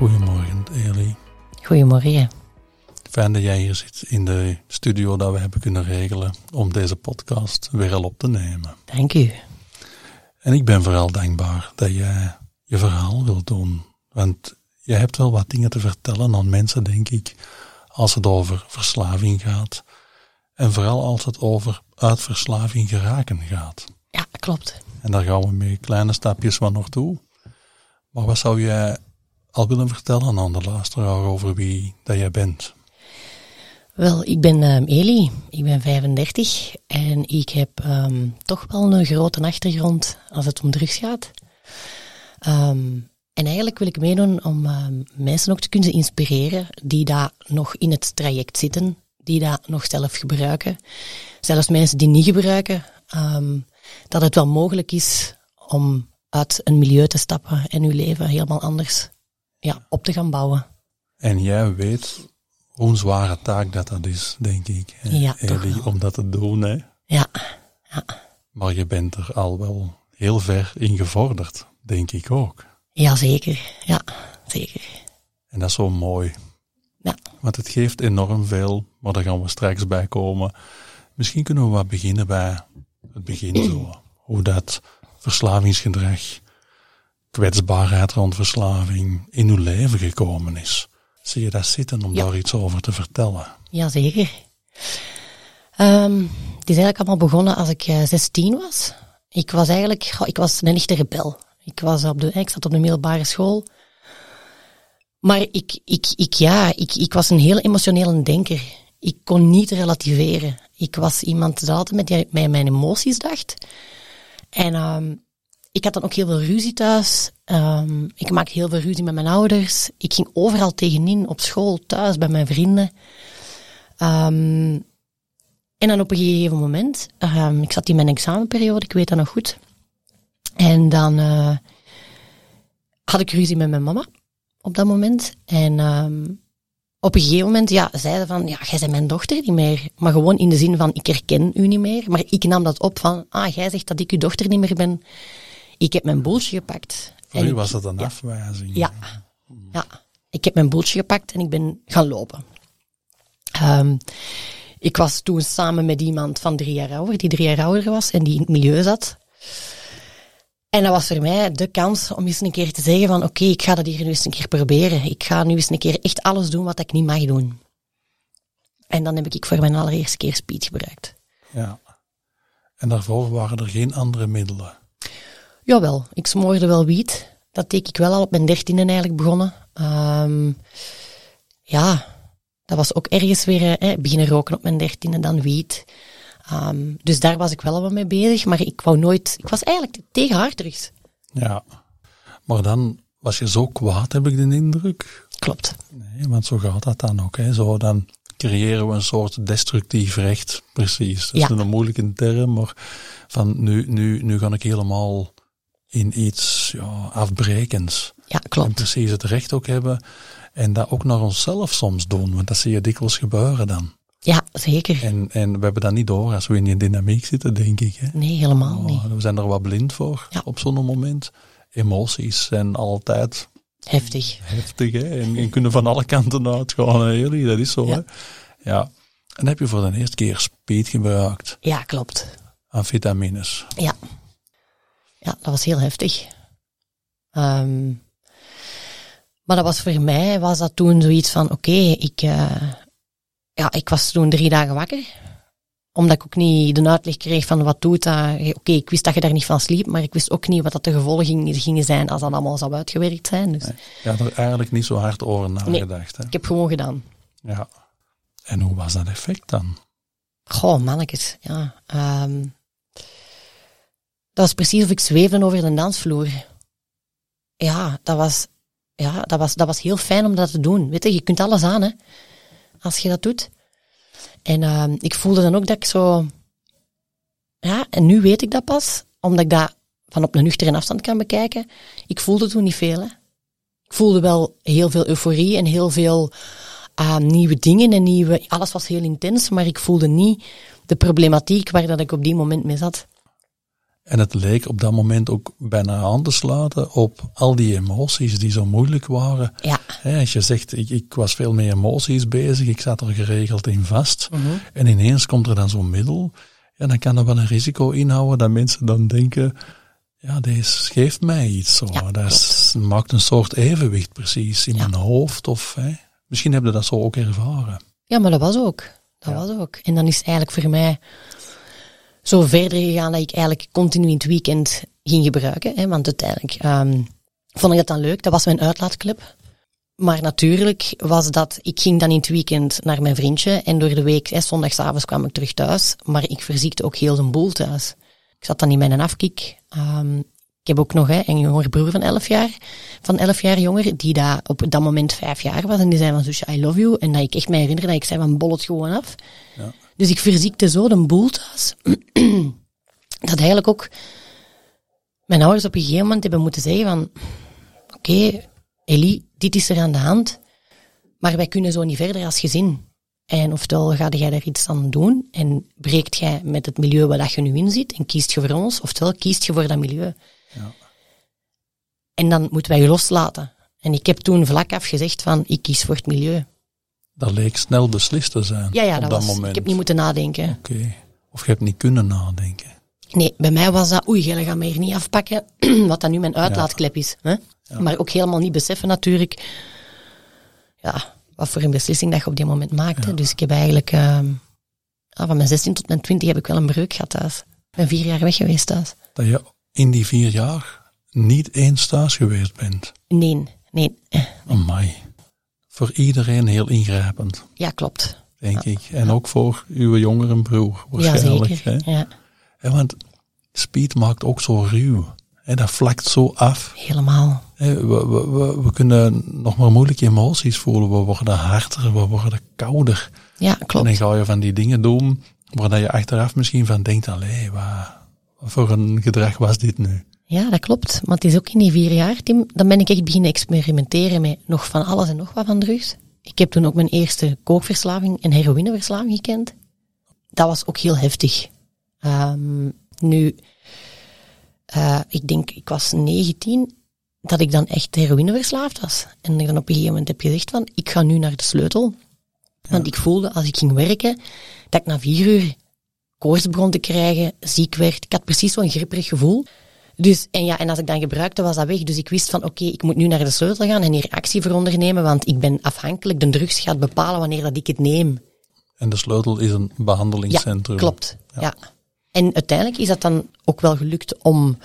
Goedemorgen, Eli. Goedemorgen. Fijn dat jij hier zit in de studio dat we hebben kunnen regelen om deze podcast weer al op te nemen. Dank u. En ik ben vooral dankbaar dat jij je verhaal wilt doen. Want je hebt wel wat dingen te vertellen aan mensen, denk ik, als het over verslaving gaat. En vooral als het over uit verslaving geraken gaat. Ja, klopt. En daar gaan we met kleine stapjes van naartoe. Maar wat zou jij al willen vertellen aan de luisteraar over wie dat jij bent? Wel, ik ben um, Eli, ik ben 35 en ik heb um, toch wel een grote achtergrond als het om drugs gaat. Um, en eigenlijk wil ik meedoen om mensen ook te kunnen inspireren die daar nog in het traject zitten, die dat nog zelf gebruiken. Zelfs mensen die niet gebruiken, dat het wel mogelijk is om uit een milieu te stappen en uw leven helemaal anders ja, op te gaan bouwen. En jij weet hoe een zware taak dat dat is, denk ik. Ja, om dat te doen, hè? Ja, ja. Maar je bent er al wel heel ver in gevorderd, denk ik ook. Ja, zeker. Ja, zeker. En dat is zo mooi. Ja. Want het geeft enorm veel, maar daar gaan we straks bij komen. Misschien kunnen we wat beginnen bij het begin zo. Hoe dat verslavingsgedrag, kwetsbaarheid rond verslaving in uw leven gekomen is. Zie je dat zitten om Ja. daar iets over te vertellen? Jazeker. Ehm het is eigenlijk allemaal begonnen als ik eh, 16 was. Ik was eigenlijk, ik was een echte rebel. Ik, was op de, ik zat op de middelbare school. Maar ik, ik, ik, ja, ik, ik was een heel emotionele denker. Ik kon niet relativeren. Ik was iemand die altijd met, die- met mijn emoties dacht. En ehm ik had dan ook heel veel ruzie thuis. Ehm, ik maakte heel veel ruzie met mijn ouders. Ik ging overal tegenin, op school, thuis, bij mijn vrienden. Ehm, en dan op een gegeven moment, ehm, ik zat in mijn examenperiode, ik weet dat nog goed. En dan eh, had ik ruzie met mijn mama op dat moment. En op een gegeven moment, ja, zeiden van, ja, jij bent mijn dochter niet meer. Maar gewoon in de zin van, ik herken u niet meer. Maar ik nam dat op van, ah, jij zegt dat ik uw dochter niet meer ben. Ik heb mijn boeltje gepakt. Voor En u was dat een ja. afwijzing. ja. ja, ik heb mijn boeltje gepakt en ik ben gaan lopen. Ehm, ik was toen samen met iemand van drie jaar ouder, die drie jaar ouder was en die in het milieu zat. En dat was voor mij de kans om eens een keer te zeggen van oké, ik ga dat hier nu eens een keer proberen. Ik ga nu eens een keer echt alles doen wat ik niet mag doen. En dan heb ik voor mijn allereerste keer speed gebruikt. Ja. En daarvoor waren er geen andere middelen. Jawel, ik smoorde wel wiet. Dat deed ik wel al op mijn dertiende eigenlijk begonnen. Ehm, ja, dat was ook ergens weer eh, beginnen roken op mijn dertiende, dan wiet. Ehm, dus daar was ik wel wat mee bezig, maar ik wou nooit... Ik was eigenlijk tegen harddrugs. Ja. Maar dan was je zo kwaad, heb ik de indruk. Klopt. Nee, want zo gaat dat dan ook. Hè. Zo, dan creëren we een soort destructief recht. Precies. Dat is Ja. een moeilijke term, maar van nu, nu, nu ga ik helemaal in iets ja, afbrekends. Ja, En klopt. precies het recht ook hebben. En dat ook naar onszelf soms doen, want dat zie je dikwijls gebeuren dan. Ja, zeker. En, en we hebben dat niet door als we in die dynamiek zitten, denk ik. Hè. Nee, helemaal niet. Oh, we zijn er wat blind voor Ja. op zo'n moment. Emoties zijn altijd Heftig. heftig hè? En, en kunnen van alle kanten uitgaan. hè, Jullie, dat is zo. Ja. Hè? Ja. En dan heb je voor de eerste keer speed gebruikt. Ja, klopt. Amfetamines. Ja. Ja, dat was heel heftig. Ehm, maar dat was voor mij, was dat toen zoiets van, oké, ik, eh, ja, ik was toen drie dagen wakker. Omdat ik ook niet de uitleg kreeg van wat doet dat. Oké, ik wist dat je daar niet van sliep, maar ik wist ook niet wat dat de gevolgen gingen- zijn als dat allemaal zou uitgewerkt zijn. Dus Ja, er eigenlijk niet zo hard over nagedacht. Hè? ik heb gewoon gedaan. Ja. En hoe was dat effect dan? Goh, mannetjes, ja. Ehm, dat was precies of ik zweefde over de dansvloer. Ja, dat was, ja, dat was, dat was heel fijn om dat te doen. Weet je, kunt alles aan, hè. Als je dat doet. En ehm, ik voelde dan ook dat ik zo... Ja, en nu weet ik dat pas, omdat ik dat van op een nuchtere afstand kan bekijken. Ik voelde toen niet veel, hè. Ik voelde wel heel veel euforie en heel veel uh, nieuwe dingen en nieuwe... Alles was heel intens, maar ik voelde niet de problematiek waar dat ik op die moment mee zat. En het leek op dat moment ook bijna aan te sluiten op al die emoties die zo moeilijk waren. Ja. als je zegt, ik, ik, was veel met emoties bezig, ik zat er geregeld in vast. Mhm. En ineens komt er dan zo'n middel. Ja, dan kan er wel een risico inhouden dat mensen dan denken, ja, deze geeft mij iets. Zo. Ja, dat maakt een soort evenwicht precies in mijn hoofd. Of, hè. Misschien hebben dat zo ook ervaren. Ja, maar dat was ook. Dat was ook. En dan is eigenlijk voor mij zo verder gegaan dat ik eigenlijk continu in het weekend ging gebruiken. Hè, want uiteindelijk um, vond ik dat dan leuk. Dat was mijn uitlaatclub. Maar natuurlijk was dat, ik ging dan in het weekend naar mijn vriendje en door de week, hè, zondagsavonds kwam ik terug thuis, maar ik verziekte ook heel de boel thuis. Ik zat dan in mijn afkik. Um, ik heb ook nog een jonger broer van 11 jaar, van 11 jaar jonger, die daar op dat moment 5 jaar was en die zei van, zusje, I love you. En dat ik echt me herinner dat ik zei van, bol het gewoon af. Ja. Dus ik verziekte zo de boel thuis, dat eigenlijk ook mijn ouders op een gegeven moment hebben moeten zeggen van, oké, okay, Ellie, dit is er aan de hand, maar wij kunnen zo niet verder als gezin. En oftewel ga jij daar iets aan doen en breekt jij met het milieu waar je nu in zit en kiest je voor ons, oftewel kiest je voor dat milieu. Ja. En dan moeten wij je loslaten. En ik heb toen vlak af gezegd van, ik kies voor het milieu. Dat leek snel beslist te zijn. Ja, ja, op dat, dat moment. Ik heb niet moeten nadenken. Oké. Of je hebt niet kunnen nadenken. Nee, bij mij was dat, oei, jij gaat mij hier niet afpakken, wat dan nu mijn uitlaatklep is. Hè? Maar ook helemaal niet beseffen natuurlijk, ja, wat voor een beslissing dat je op die moment maakte. Dus ik heb eigenlijk, uh, van mijn 16 tot mijn 20 heb ik wel een breuk gehad thuis. Ik ben vier jaar weg geweest thuis. Dat je in die vier jaar niet eens thuis geweest bent? Nee, nee. Amai voor iedereen heel ingrijpend. Ja, klopt. Denk ik. En ook voor uw jongere broer waarschijnlijk. Ja, zeker. Hè? Ja. want speed maakt ook zo ruw. Hè? Dat vlakt zo af. Helemaal. We, we, we, we, kunnen nog maar moeilijke emoties voelen. We worden harder, we worden kouder. Ja, klopt. En dan ga je van die dingen doen waar je achteraf misschien van denkt, allee, wat voor een gedrag was dit nu? Ja, dat klopt. Maar het is ook in die vier jaar, Tim, dan ben ik echt beginnen experimenteren met nog van alles en nog wat van drugs. Ik heb toen ook mijn eerste kookverslaving en heroïneverslaving gekend. Dat was ook heel heftig. Um, nu, uh, ik denk, ik was 19, dat ik dan echt heroïneverslaafd was. En dan op een gegeven moment heb gezegd van, ik ga nu naar de sleutel. Want ik voelde, als ik ging werken, dat ik na vier uur koorts begon te krijgen, ziek werd. Ik had precies zo'n gripperig gevoel. Dus, en ja, en als ik dan gebruikte, was dat weg. Dus ik wist van, oké, ik moet nu naar de sleutel gaan en hier actie voor ondernemen, want ik ben afhankelijk. De drugs gaat bepalen wanneer dat ik het neem. En de sleutel is een behandelingscentrum. Ja, klopt. Ja. En uiteindelijk is dat dan ook wel gelukt om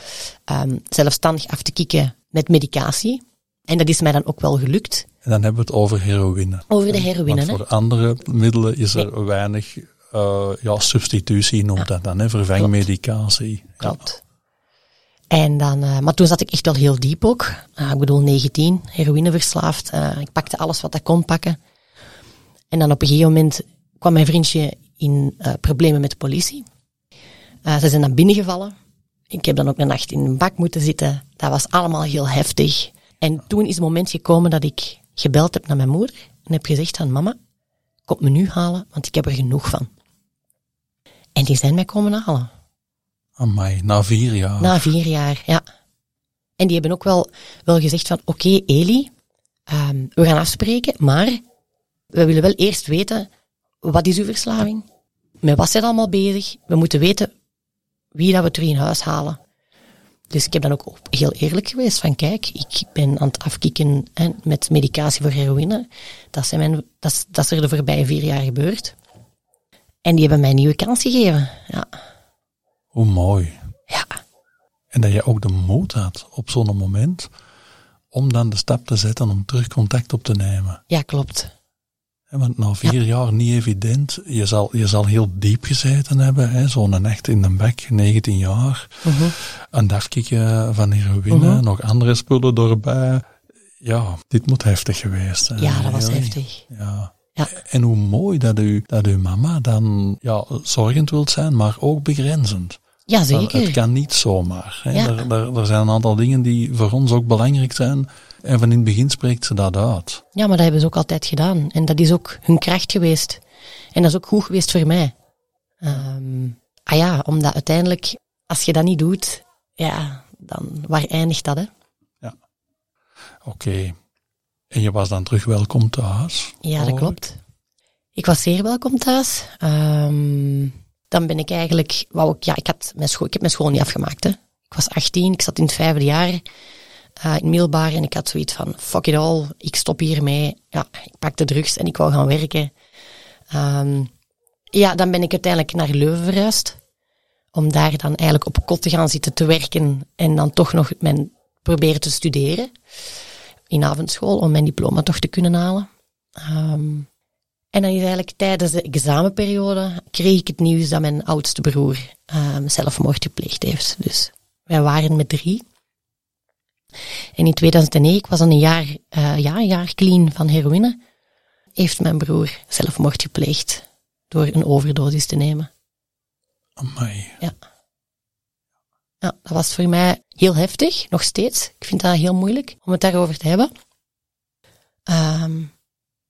um, zelfstandig af te kicken met medicatie. En dat is mij dan ook wel gelukt. En dan hebben we het over heroïne. Over de heroïne, Want voor andere middelen is er weinig uh, ja, substitutie, noemt dat dan, hè, vervangmedicatie. Klopt. En dan, uh, maar toen zat ik echt wel heel diep ook. Uh, ik bedoel, 19, heroïneverslaafd. Uh, ik pakte alles wat ik kon pakken. En dan op een gegeven moment kwam mijn vriendje in problemen met de politie. ze zijn dan binnengevallen. Ik heb dan ook een nacht in een bak moeten zitten. Dat was allemaal heel heftig. En toen is het moment gekomen dat ik gebeld heb naar mijn moeder. En heb gezegd aan mama, kom me nu halen, want ik heb er genoeg van. En die zijn mij komen halen. Amai, na vier jaar. Na vier jaar, ja. En die hebben ook wel, wel gezegd van, oké, okay, Eli, um, we gaan afspreken, maar we willen wel eerst weten, wat is uw verslaving? Met wat zijn allemaal bezig? We moeten weten wie dat we terug in huis halen. Dus ik heb dan ook heel eerlijk geweest van, kijk, ik ben aan het afkicken en met medicatie voor heroïne. Dat, zijn mijn, dat, dat is er de voorbije vier jaar gebeurd. En die hebben mij een nieuwe kans gegeven, ja. Hoe mooi. Ja. En dat je ook de moed had op zo'n moment om dan de stap te zetten om terug contact op te nemen. Ja, klopt. Want na vier jaar niet evident. Je zal, je zal heel diep gezeten hebben. hè, Zo'n echt in de bek, 19 jaar. Een dagje van heroïne, nog andere spullen erbij. Ja, dit moet heftig geweest zijn. Ja, dat was heftig. Ja. Ja. En hoe mooi dat, u, dat uw mama dan ja, zorgend wilt zijn, maar ook begrenzend. Ja, zeker. Het kan niet zomaar. Hè. Ja. Er, er, er zijn een aantal dingen die voor ons ook belangrijk zijn. En van in het begin spreekt ze dat uit. Ja, maar dat hebben ze ook altijd gedaan. En dat is ook hun kracht geweest. En dat is ook goed geweest voor mij. Ehm, ah ja, omdat uiteindelijk, als je dat niet doet, ja, dan waar eindigt dat, hè? Oké. En je was dan terug welkom thuis? Ja, dat Oh, klopt. Ik was zeer welkom thuis. Ehm, dan ben ik eigenlijk, wou ik, ja, ik, had mijn school, ik heb mijn school niet afgemaakt. Hè. Ik was 18, ik zat in het vijfde jaar eh, in middelbaar en ik had zoiets van, fuck it all, ik stop hiermee. Ja, ik pakte drugs en ik wou gaan werken. Ehm, ja, dan ben ik uiteindelijk naar Leuven verhuisd. Om daar dan eigenlijk op kot te gaan zitten te werken en dan toch nog mijn, proberen te studeren. In avondschool, om mijn diploma toch te kunnen halen. Ehm, en dan is eigenlijk tijdens de examenperiode kreeg ik het nieuws dat mijn oudste broer ehm, zelfmoord gepleegd heeft. Dus wij waren met drie. En in 2009, ik was dan een jaar, eh, ja, een jaar clean van heroïne, heeft mijn broer zelfmoord gepleegd door een overdosis te nemen. Amai. Ja, dat was voor mij heel heftig, nog steeds. Ik vind dat heel moeilijk om het daarover te hebben. Ehm,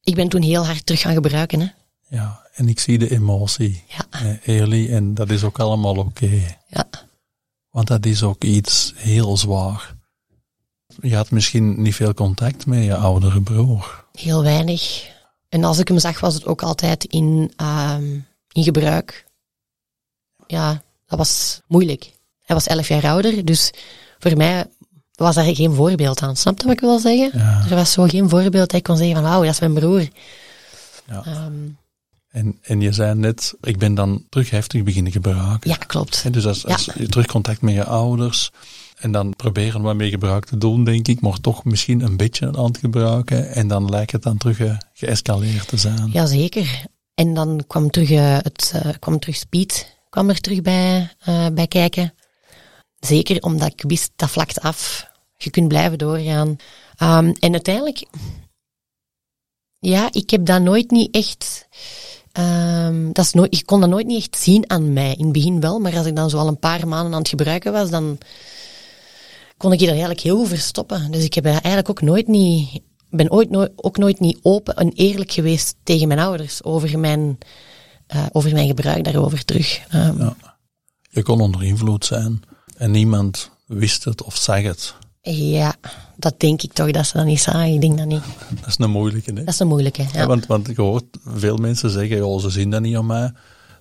ik ben toen heel hard terug gaan gebruiken. Hè. Ja, en ik zie de emotie, Ja, eh, Eli, en dat is ook allemaal oké. ja, Want dat is ook iets heel zwaar. Je had misschien niet veel contact met je oudere broer. heel weinig. En als ik hem zag, was het ook altijd in, ehm, in gebruik. Ja, dat was moeilijk. Hij was elf jaar ouder, dus voor mij was daar geen voorbeeld aan. Snap je wat ik wil zeggen? Ja. Er was zo geen voorbeeld dat ik kon zeggen van, wauw, dat is mijn broer. Ja. Ehm, En, en je zei net, ik ben dan terug heftig beginnen gebruiken. ja, klopt. Dus als, als je terug contact met je ouders en dan proberen wat meer gebruik te doen, denk ik, maar toch misschien een beetje aan het gebruiken en dan lijkt het dan terug eh, geëscaleerd te zijn. Jazeker. En dan kwam terug, eh, het, eh, kwam terug speed, kwam er terug bij, bij kijken. Zeker omdat ik wist, dat vlakt af. Je kunt blijven doorgaan. Ehm, en uiteindelijk, ja, ik heb dat nooit niet echt, ehm, dat is nooit, ik kon dat nooit niet echt zien aan mij. In het begin wel, maar als ik dan zo al een paar maanden aan het gebruiken was, dan kon ik je er eigenlijk heel verstoppen. Dus ik heb eigenlijk ook nooit niet, ben ooit nooit, ook nooit niet open en eerlijk geweest tegen mijn ouders over mijn, eh, over mijn gebruik daarover terug. Ehm, Ja. Je kon onder invloed zijn en niemand wist het of zag het. Ja, dat denk ik toch dat ze dat niet zagen. Ik denk dat niet. Dat is een moeilijke, hè? Dat is een moeilijke. Ja. Ja, want, want ik hoor veel mensen zeggen, ze zien dat niet aan mij.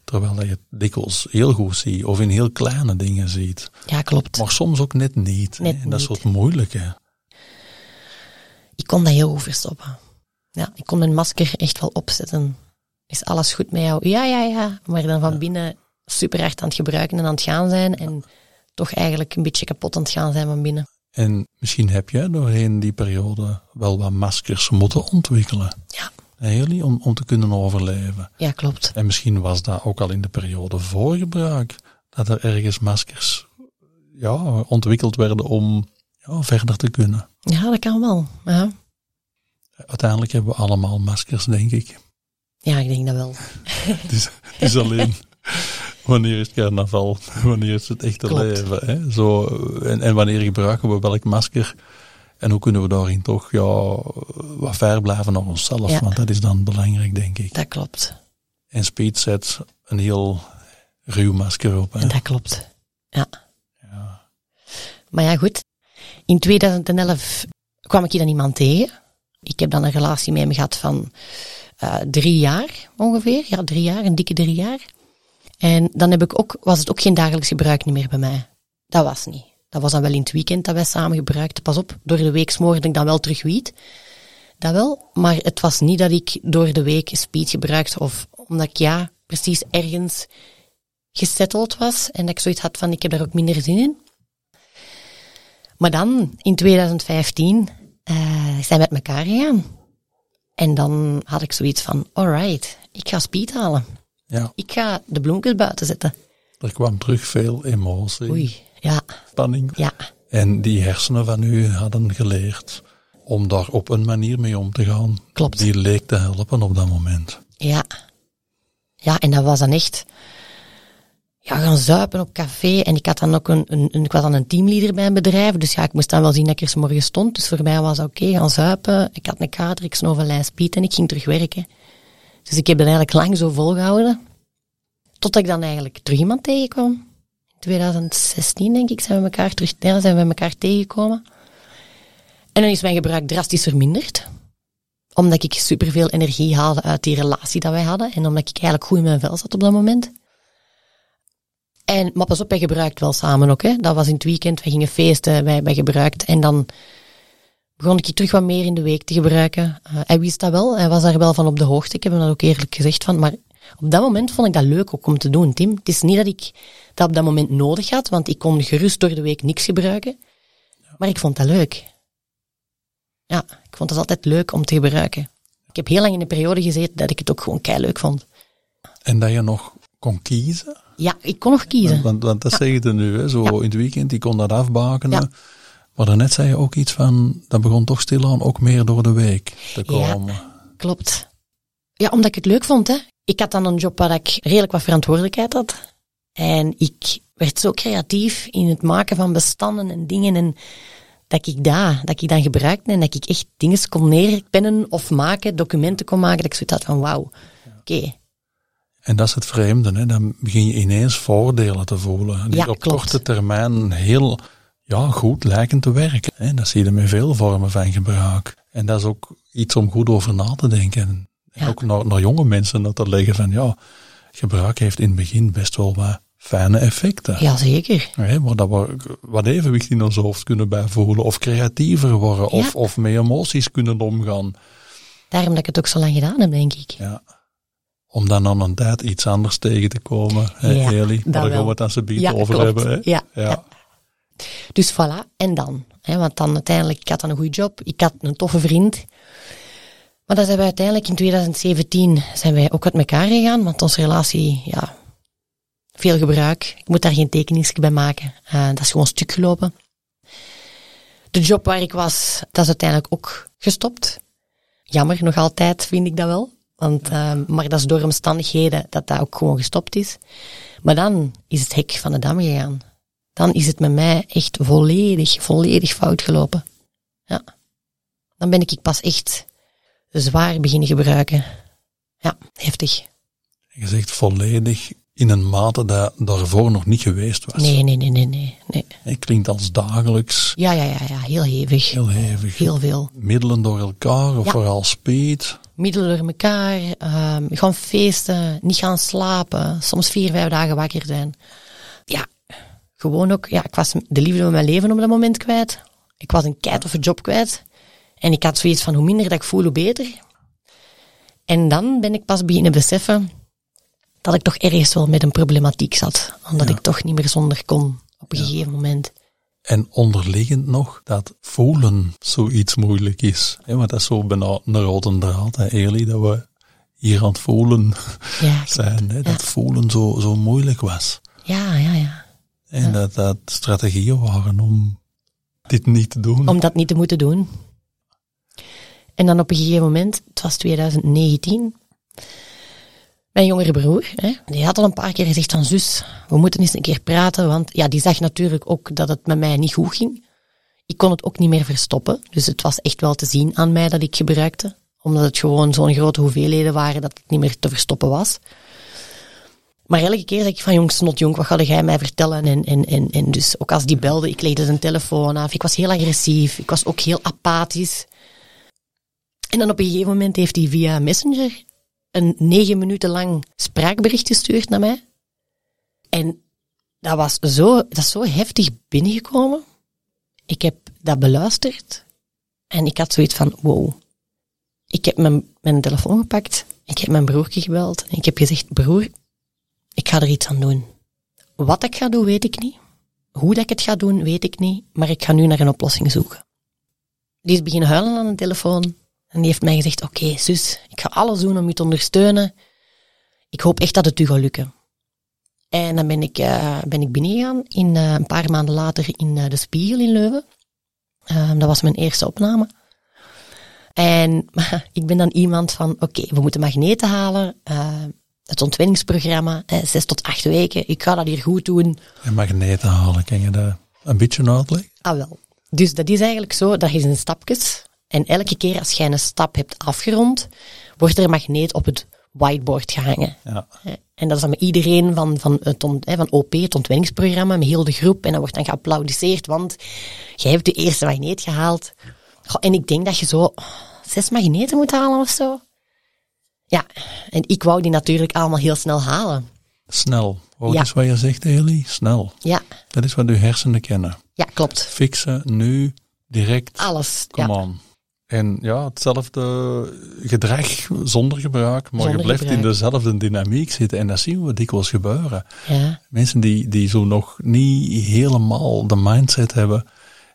Terwijl je het dikwijls heel goed ziet, of in heel kleine dingen ziet. ja, klopt. Maar soms ook net niet. Net En dat is niet. wat moeilijk, hè. Ik kon dat heel goed verstoppen. Ja, ik kon mijn masker echt wel opzetten. Is alles goed met jou? Ja, ja, ja. Maar dan van binnen super hard aan het gebruiken en aan het gaan zijn. En toch eigenlijk een beetje kapot aan het gaan zijn van binnen. En misschien heb jij doorheen die periode wel wat maskers moeten ontwikkelen. Ja, jullie, om, om te kunnen overleven. ja klopt. En misschien was dat ook al in de periode voor gebruik. Dat er ergens maskers ja, ontwikkeld werden om ja, verder te kunnen. Ja, dat kan wel. Ja, Uiteindelijk hebben we allemaal maskers, denk ik. ja ik denk dat wel. Het is, het is alleen wanneer is het carnaval, wanneer is het echte Klopt. leven. Hè? Zo, en, en wanneer gebruiken we welk masker en hoe kunnen we daarin toch ja, wat ver blijven naar onszelf. Ja. Want dat is dan belangrijk, denk ik. Dat klopt. En Speed zet een heel ruw masker op. Hè? Dat klopt. Ja. Ja. Maar ja, goed. In 2011 kwam ik hier dan iemand tegen. Ik heb dan een relatie met hem gehad van eh, drie jaar ongeveer. Ja, drie jaar, een dikke drie jaar. En dan heb ik ook, was het ook geen dagelijks gebruik meer bij mij. Dat was niet. Dat was dan wel in het weekend dat wij samen gebruikten. Pas op, door de week smoorde ik dan wel terug wiet. Dat wel, maar het was niet dat ik door de week speed gebruikte of omdat ik ja, precies ergens gesetteld was en dat ik zoiets had van ik heb daar ook minder zin in. Maar dan, in 2015, eh, zijn we met elkaar gegaan. En dan had ik zoiets van, alright, ik ga speed halen. Ja, Ik ga de bloemkes buiten zetten. er kwam terug veel emotie, Oei, ja, spanning. ja, En die hersenen van u hadden geleerd om daar op een manier mee om te gaan. Klopt. Die leek te helpen op dat moment. ja. Ja, en dat was dan echt, ja, gaan zuipen op café. En ik had dan ook een, een, een- ik was dan een teamleader bij een bedrijf. Dus ja, ik moest dan wel zien dat ik er 's morgens stond. Dus voor mij was oké, gaan zuipen. Ik had een kater, ik snoof een lijn speed en ik ging terug werken. Dus ik heb het eigenlijk lang zo volgehouden. Tot ik dan eigenlijk terug iemand tegenkwam. In 2016, denk ik, zijn we elkaar terug, zijn we elkaar tegengekomen. En dan is mijn gebruik drastisch verminderd. Omdat ik superveel energie haalde uit die relatie dat wij hadden. En omdat ik eigenlijk goed in mijn vel zat op dat moment. En, maar pas op, wij gebruikt wel samen ook. Hè. Dat was in het weekend, wij gingen feesten, wij, wij. En dan begon ik terug wat meer in de week te gebruiken. Eh, hij wist dat wel, hij was daar wel van op de hoogte. Ik heb hem dat ook eerlijk gezegd van. Maar op dat moment vond ik dat leuk ook om te doen, Tim. Het is niet dat ik dat op dat moment nodig had, want ik kon gerust door de week niks gebruiken. Maar ik vond dat leuk. Ja, ik vond het altijd leuk om te gebruiken. Ik heb heel lang in een periode gezeten dat ik het ook gewoon kei leuk vond. En dat je nog kon kiezen. Ja, ik kon nog kiezen. Want, want dat zeg je er nu, hè? zo Ja. in het weekend, die kon dat afbakenen. Ja. Maar daarnet zei je ook iets van, dat begon toch stilaan ook meer door de week te Ja. komen. Klopt. Ja, omdat ik het leuk vond, hè. Ik had dan een job waar ik redelijk wat verantwoordelijkheid had. En ik werd zo creatief in het maken van bestanden en dingen. En dat ik daar, dat ik dan gebruikte en dat ik echt dingen kon neerpennen of maken, documenten kon maken. Dat ik zoiets had van, wauw, oké. En dat is het vreemde, hè? dan begin je ineens voordelen te voelen. Die Ja, op klopt. korte termijn heel ja, goed lijken te werken. Hè? Dat zie je met veel vormen van gebruik. En dat is ook iets om goed over na te denken. En Ja. ook naar, naar jonge mensen dat te leggen van ja, gebruik heeft in het begin best wel wat fijne effecten. Jazeker. Hè, waar dat we wat evenwicht in ons hoofd kunnen bijvoelen, of creatiever worden, of, Ja. of met emoties kunnen omgaan. Daarom dat ik het ook zo lang gedaan heb, denk ik. Ja. Om dan aan een tijd iets anders tegen te komen, hè, Ja, Eli? dat Daar gaan we het aan zijn Ja, over klopt. hebben. Hè? Ja, ja. Dus voilà, en dan? Hè, want dan uiteindelijk, ik had dan een goede job, ik had een toffe vriend. Maar dan zijn we uiteindelijk in 2017 zijn wij ook uit elkaar gegaan, want onze relatie, ja, veel gebruik. Ik moet daar geen tekeningsje bij maken. Eh, dat is gewoon stuk gelopen. De job waar ik was, dat is uiteindelijk ook gestopt. Jammer, nog altijd vind ik dat wel. Want, eh, maar dat is door omstandigheden dat dat ook gewoon gestopt is. Maar dan is het hek van de dam gegaan. Dan is het met mij echt volledig, volledig fout gelopen. Ja. Dan ben ik pas echt zwaar beginnen gebruiken. Ja, heftig. Je zegt volledig in een mate dat daarvoor nog niet geweest was. Nee, nee, nee, nee, nee. nee. Het klinkt als dagelijks, Ja, ja, ja, ja, heel hevig. heel hevig. Heel veel. Middelen door elkaar, of Ja. vooral speed. Middelen door elkaar, ehm, gaan feesten, niet gaan slapen, soms vier, vijf dagen wakker zijn. Gewoon ook, ja, ik was de liefde van mijn leven op dat moment kwijt. Ik was een keitoffe job kwijt. En ik had zoiets van, hoe minder dat ik voel, hoe beter. En dan ben ik pas beginnen beseffen dat ik toch ergens wel met een problematiek zat. Omdat Ja. ik toch niet meer zonder kon op een gegeven moment. En onderliggend nog dat voelen zoiets moeilijk is. Want dat is zo bijna een rode draad, hè, Eli, dat we hier aan het voelen Ja, zijn. Hè, dat voelen zo, zo moeilijk was. ja, ja, ja. En dat dat strategieën waren om dit niet te doen. om dat niet te moeten doen. En dan op een gegeven moment, het was 2019, mijn jongere broer, hè, die had al een paar keer gezegd van zus, we moeten eens een keer praten, want ja, die zag natuurlijk ook dat het met mij niet goed ging. Ik kon het ook niet meer verstoppen, dus het was echt wel te zien aan mij dat ik gebruikte, omdat het gewoon zo'n grote hoeveelheden waren dat het niet meer te verstoppen was. Maar elke keer zeg ik van, jong, snotjong, wat ga jij mij vertellen? En, en, en, en dus ook als die belde, ik legde zijn telefoon af. Ik was heel agressief. Ik was ook heel apathisch. En dan op een gegeven moment heeft hij via Messenger een negen minuten lang spraakbericht gestuurd naar mij. En dat was zo, dat is zo heftig binnengekomen. Ik heb dat beluisterd. En ik had zoiets van, wow. Ik heb mijn, mijn telefoon gepakt. Ik heb mijn broertje gebeld. En ik heb gezegd, broer, ik ga er iets aan doen. Wat ik ga doen, weet ik niet. Hoe dat ik het ga doen, weet ik niet. Maar ik ga nu naar een oplossing zoeken. Die is beginnen huilen aan de telefoon. En die heeft mij gezegd, oké, zus, ik ga alles doen om je te ondersteunen. Ik hoop echt dat het u gaat lukken. En dan ben ik, uh, ben ik binnengegaan, in, uh, een paar maanden later in uh, De Spiegel in Leuven. Ehm, dat was mijn eerste opname. En ik ben dan iemand van, oké, we moeten magneten halen. Het ontwenningsprogramma, zes tot acht weken. Ik ga dat hier goed doen. En magneten halen, kan je dat een beetje uitleggen? Ah, wel. Dus dat is eigenlijk zo, dat is in stapjes. En elke keer als jij een stap hebt afgerond, wordt er een magneet op het whiteboard gehangen. Ja. En dat is dan met iedereen van, van, het, van OP, het ontwenningsprogramma, met heel de groep. En dat wordt dan geapplaudiseerd, want jij hebt de eerste magneet gehaald. en ik denk dat je zo zes magneten moet halen of zo. Ja, en ik wou die natuurlijk allemaal heel snel halen. Snel. Wat ja. is wat je zegt, Eli? Snel. Ja. Dat is wat uw hersenen kennen. Ja, klopt. Fixen, nu, direct. Alles. Come ja. on. En ja, hetzelfde gedrag zonder gebruik, maar je blijft in dezelfde dynamiek zitten. En dat zien we dikwijls gebeuren. Ja. Mensen die, die zo nog niet helemaal de mindset hebben,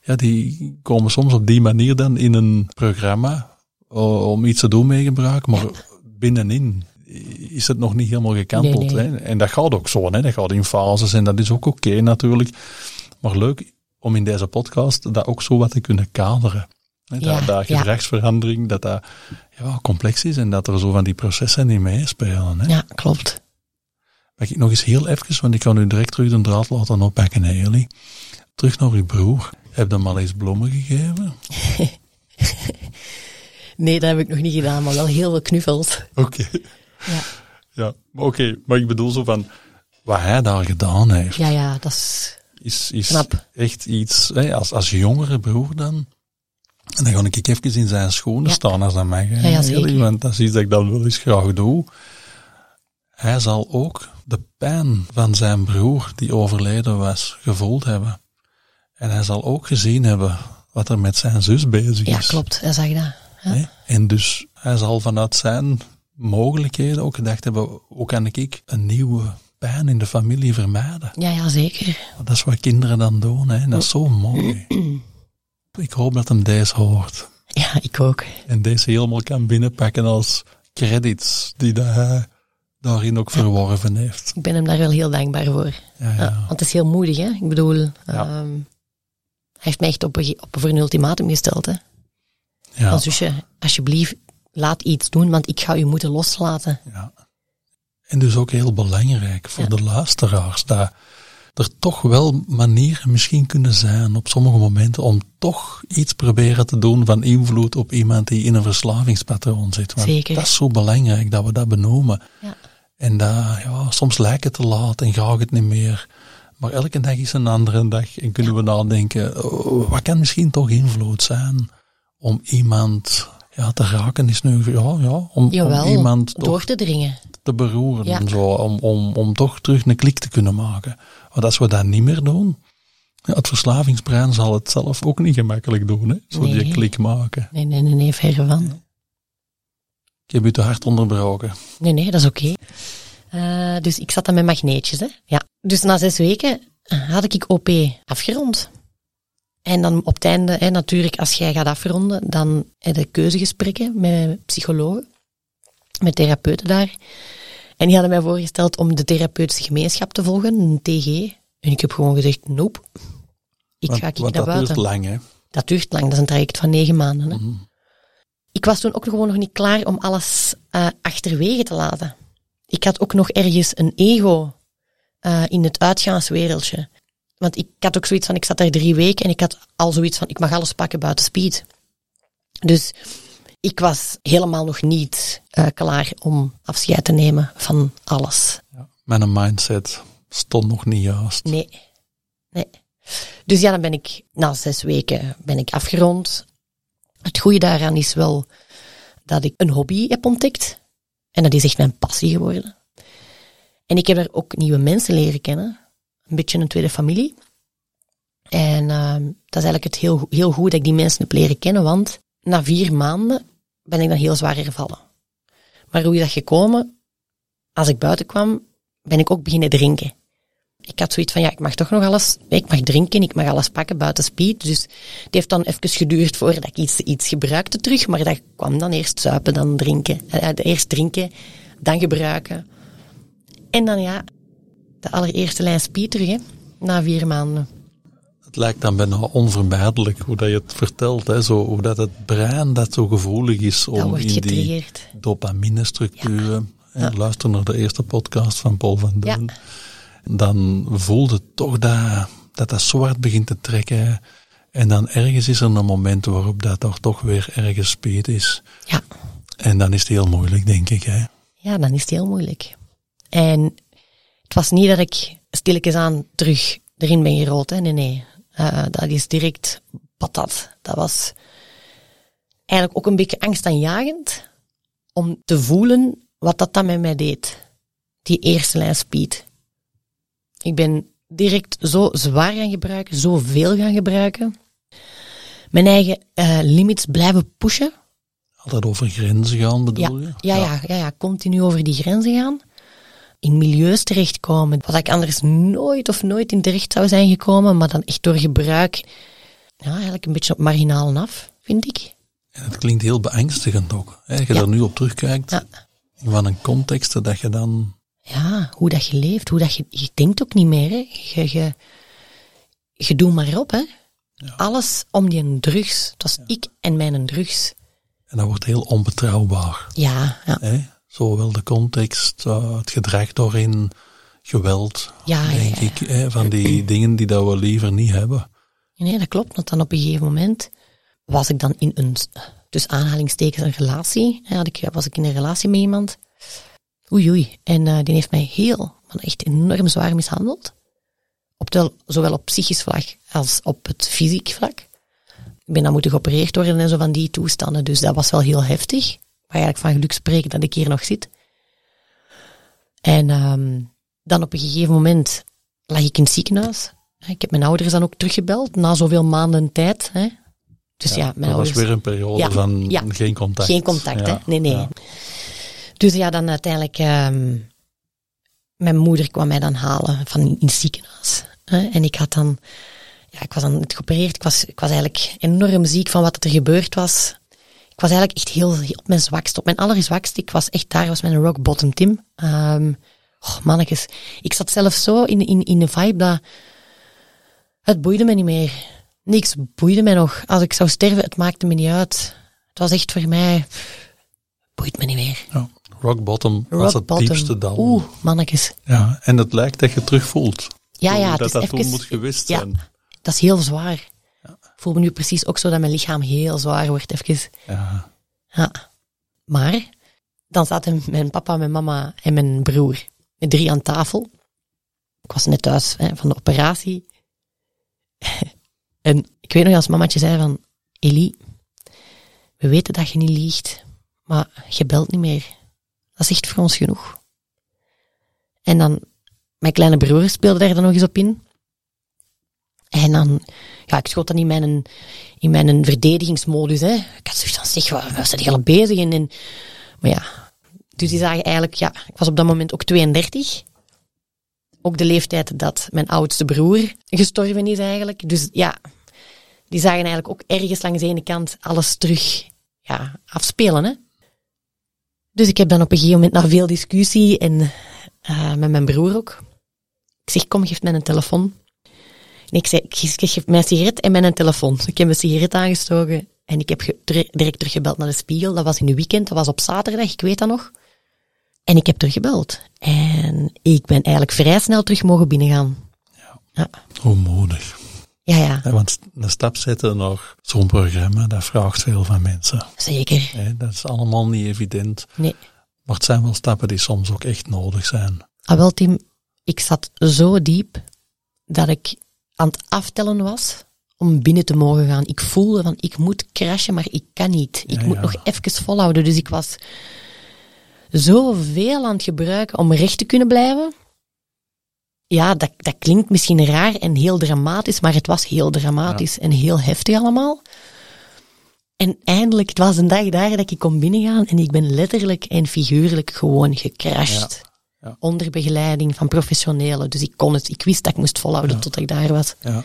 ja, die komen soms op die manier dan in een programma om iets te doen mee gebruik, maar binnenin is het nog niet helemaal gekanteld. Hè? En dat gaat ook zo, hè? dat gaat in fases en dat is ook oké natuurlijk. Maar leuk om in deze podcast dat ook zo wat te kunnen kaderen. Dat, ja, dat gedragsverandering, dat dat ja, complex is en dat er zo van die processen niet meespelen. Hè? Ja, klopt. Mag ik nog eens heel even, want ik kan u direct terug de draad laten oppakken, hè, jullie. Terug naar uw broer. Heb je hem al eens bloemen gegeven? nee, dat heb ik nog niet gedaan, maar wel heel veel knuffels. Oké. Ja. Ja, oké. Maar ik bedoel zo van, wat hij daar gedaan heeft. Ja, ja, dat is... Is, is echt iets, hè, als, als jongere broer dan, en dan ga ik even in zijn schoenen staan als dat mag. Ja, ja, zeker. Want dat is iets dat ik dan wel eens graag doe. Hij zal ook de pijn van zijn broer, die overleden was, gevoeld hebben. En hij zal ook gezien hebben wat er met zijn zus bezig is. Ja, klopt. Hij zag dat. En dus hij zal vanuit zijn mogelijkheden ook gedacht hebben, hoe kan ik een nieuwe pijn in de familie vermijden? Ja, ja, zeker. Dat is wat kinderen dan doen, hè. En dat is zo mooi. Ik hoop dat hem deze hoort. Ja, ik ook. En deze helemaal kan binnenpakken als credits die hij daarin ook verworven heeft. Ik ben hem daar wel heel dankbaar voor. Ja, ja. want het is heel moedig, hè. Ik bedoel, um, hij heeft mij echt op, op voor een ultimatum gesteld, hè. Ja. Zusje, alsjeblieft, laat iets doen, want ik ga u moeten loslaten. Ja. En dus ook heel belangrijk voor de luisteraars, dat er toch wel manieren misschien kunnen zijn op sommige momenten om toch iets proberen te doen van invloed op iemand die in een verslavingspatroon zit. Want Zeker. Dat is zo belangrijk dat we dat benoemen. Ja. En dat, ja, soms lijkt het te laat en gaat het niet meer. Maar elke dag is een andere dag en kunnen we nadenken, oh, wat kan misschien toch invloed zijn om iemand ja, te raken is nu, ja, ja om, Jawel, om iemand door te dringen. Te beroeren, ja. zo, om, om, om toch terug een klik te kunnen maken. Want als we dat niet meer doen, ja, het verslavingsbrein zal het zelf ook niet gemakkelijk doen, hè? zo nee. die klik maken. Nee, nee, nee, nee verre van. Ik heb u te hard onderbroken. Nee, nee, dat is oké. Okay. Uh, dus ik zat dan met magneetjes, hè. Ja. Dus na zes weken had ik OP afgerond. En dan op het einde, hè, natuurlijk, als jij gaat afronden, dan heb je keuzegesprekken met psychologen, met therapeuten daar. En die hadden mij voorgesteld om de therapeutische gemeenschap te volgen, een TG. En ik heb gewoon gezegd, nope. Ik want, ga ik want naar dat buiten. duurt lang, hè? Dat duurt lang, dat is een traject van negen maanden. Hè. Mhm. Ik was toen ook gewoon nog niet klaar om alles uh, achterwege te laten. Ik had ook nog ergens een ego uh, in het uitgaanswereldje. Want ik had ook zoiets van, ik zat daar drie weken en ik had al zoiets van, ik mag alles pakken buiten speed. Dus ik was helemaal nog niet uh, klaar om afscheid te nemen van alles. Ja, mijn mindset stond nog niet juist. Nee, nee. Dus ja, dan ben ik, na zes weken ben ik afgerond. Het goede daaraan is wel dat ik een hobby heb ontdekt. En dat is echt mijn passie geworden. En ik heb daar ook nieuwe mensen leren kennen. Een beetje een tweede familie. En uh, dat is eigenlijk het heel, heel goed dat ik die mensen heb leren kennen, want na vier maanden ben ik dan heel zwaar hervallen. Maar hoe is dat gekomen? Als ik buiten kwam, ben ik ook beginnen drinken. Ik had zoiets van, ja, ik mag toch nog alles, ik mag drinken, ik mag alles pakken buiten speed. Dus het heeft dan even geduurd voordat ik iets, iets gebruikte terug, maar dat kwam dan eerst zuipen, dan drinken. Uh, eerst drinken, dan gebruiken. En dan ja, de allereerste lijn speed terug, hè, na vier maanden. Het lijkt dan bijna onvermijdelijk hoe dat je het vertelt. Hè? Zo, hoe dat het brein dat zo gevoelig is om in die dopamine-structuren. Ja. Luister naar de eerste podcast van Paul van Duin. Ja. Dan voelde toch dat, dat dat zwart begint te trekken. En dan ergens is er een moment waarop dat toch, toch weer ergens speed is. Ja. En dan is het heel moeilijk, denk ik. Hè? Ja, dan is het heel moeilijk. En het was niet dat ik stilletjes aan terug erin ben gerold. Hè? Nee, nee. Uh, dat is direct patat. Dat was eigenlijk ook een beetje angstaanjagend om te voelen wat dat dan met mij deed. Die eerste lijn speed. Ik ben direct zo zwaar gaan gebruiken, zoveel gaan gebruiken. Mijn eigen uh, limits blijven pushen. Altijd over grenzen gaan bedoel ja, je? Ja, ja. Ja, ja, continu over die grenzen gaan in milieus terechtkomen, wat ik anders nooit of nooit in terecht zou zijn gekomen, maar dan echt door gebruik, ja, eigenlijk een beetje op marginalen af, vind ik. En het klinkt heel beangstigend ook. Hè? Als je ja. er nu op terugkijkt, ja. wat een context dat je dan... Ja, hoe dat je leeft, hoe dat je... Je denkt ook niet meer, hè. Je, je, je doet maar op, hè. Ja. Alles om die drugs. Dat was ik en mijn drugs. En dat wordt heel onbetrouwbaar. Ja, ja. Hè? Zowel de context, uh, het gedrag doorin, geweld, ja, denk ja, ja. ik. Hè, van die dingen die dat we liever niet hebben. Nee, dat klopt. Want dan op een gegeven moment was ik dan in een, dus aanhalingstekens, een relatie. Had ik, was ik in een relatie met iemand. Oei, oei. En uh, die heeft mij heel, echt enorm zwaar mishandeld. Op de, zowel op psychisch vlak als op het fysiek vlak. Ik ben dan moeten geopereerd worden en zo van die toestanden. Dus dat was wel heel heftig eigenlijk van geluk spreken dat ik hier nog zit. En um, dan op een gegeven moment lag ik in het ziekenhuis. Ik heb mijn ouders dan ook teruggebeld, na zoveel maanden tijd. Hè. Dus ja, ja mijn dat ouders... was weer een periode ja, van ja, geen contact. Geen contact, hè. Nee, nee. Dus ja, dan uiteindelijk... Um, mijn moeder kwam mij dan halen van in het ziekenhuis. Hè. En ik had dan... Ja, ik was dan het geopereerd. Ik was, ik was eigenlijk enorm ziek van wat er gebeurd was ik was eigenlijk echt heel, op mijn zwakst, op mijn allerzwakst. Ik was echt daar, was mijn rock bottom Tim. Um, oh, mannetjes. Ik zat zelf zo in, in, in de vibe dat het boeide me niet meer. Niks boeide mij nog. Als ik zou sterven, het maakte me niet uit. Het was echt voor mij, boeit me niet meer. Ja, rock bottom rock was het bottom. diepste dal. Oeh, mannetjes. Ja, en het lijkt dat je terug voelt. Ja, ja. Dat dat toen moet gewist ja, zijn. Dat is heel zwaar voel me nu precies ook zo dat mijn lichaam heel zwaar wordt, even. Ja. ja. Maar, dan zaten mijn papa, mijn mama en mijn broer met drie aan tafel. Ik was net thuis hè, van de operatie. en ik weet nog als mamatje zei van, Elie, we weten dat je niet liegt, maar je belt niet meer. Dat is echt voor ons genoeg. En dan, mijn kleine broer speelde daar dan nog eens op in. En dan, ja, ik schoot dan in mijn, in mijn verdedigingsmodus, hè. Ik had zoiets van, zeg, waar, waar zijn die al bezig? En, maar ja, dus die zagen eigenlijk, ja, ik was op dat moment ook 32. Ook de leeftijd dat mijn oudste broer gestorven is eigenlijk. Dus ja, die zagen eigenlijk ook ergens langs de ene kant alles terug ja, afspelen. Hè? Dus ik heb dan op een gegeven moment na veel discussie en uh, met mijn broer ook. Ik zeg, kom, geef mij een telefoon. En ik zei, ik geef mijn sigaret en mijn telefoon. Ik heb mijn sigaret aangestoken en ik heb direct teruggebeld naar de spiegel. Dat was in de weekend, dat was op zaterdag, ik weet dat nog. En ik heb teruggebeld. En ik ben eigenlijk vrij snel terug mogen binnengaan. Ja. ja. Hoe moedig. Ja, ja. ja want een stap zetten naar zo'n programma, dat vraagt veel van mensen. Zeker. Ja, dat is allemaal niet evident. Nee. Maar het zijn wel stappen die soms ook echt nodig zijn. Ah, wel, Tim, ik zat zo diep dat ik aan het aftellen was om binnen te mogen gaan. Ik voelde van, ik moet crashen, maar ik kan niet. Ik Ja, moet ja. nog even volhouden. Dus ik was zoveel aan het gebruiken om recht te kunnen blijven. Ja, dat, dat klinkt misschien raar en heel dramatisch, maar het was heel dramatisch en heel heftig allemaal. En eindelijk, het was een dag daar dat ik kon binnengaan en ik ben letterlijk en figuurlijk gewoon gecrashed. Ja. Onder begeleiding van professionelen. Dus ik kon het, ik wist dat ik moest volhouden Ja. tot ik daar was. Ja.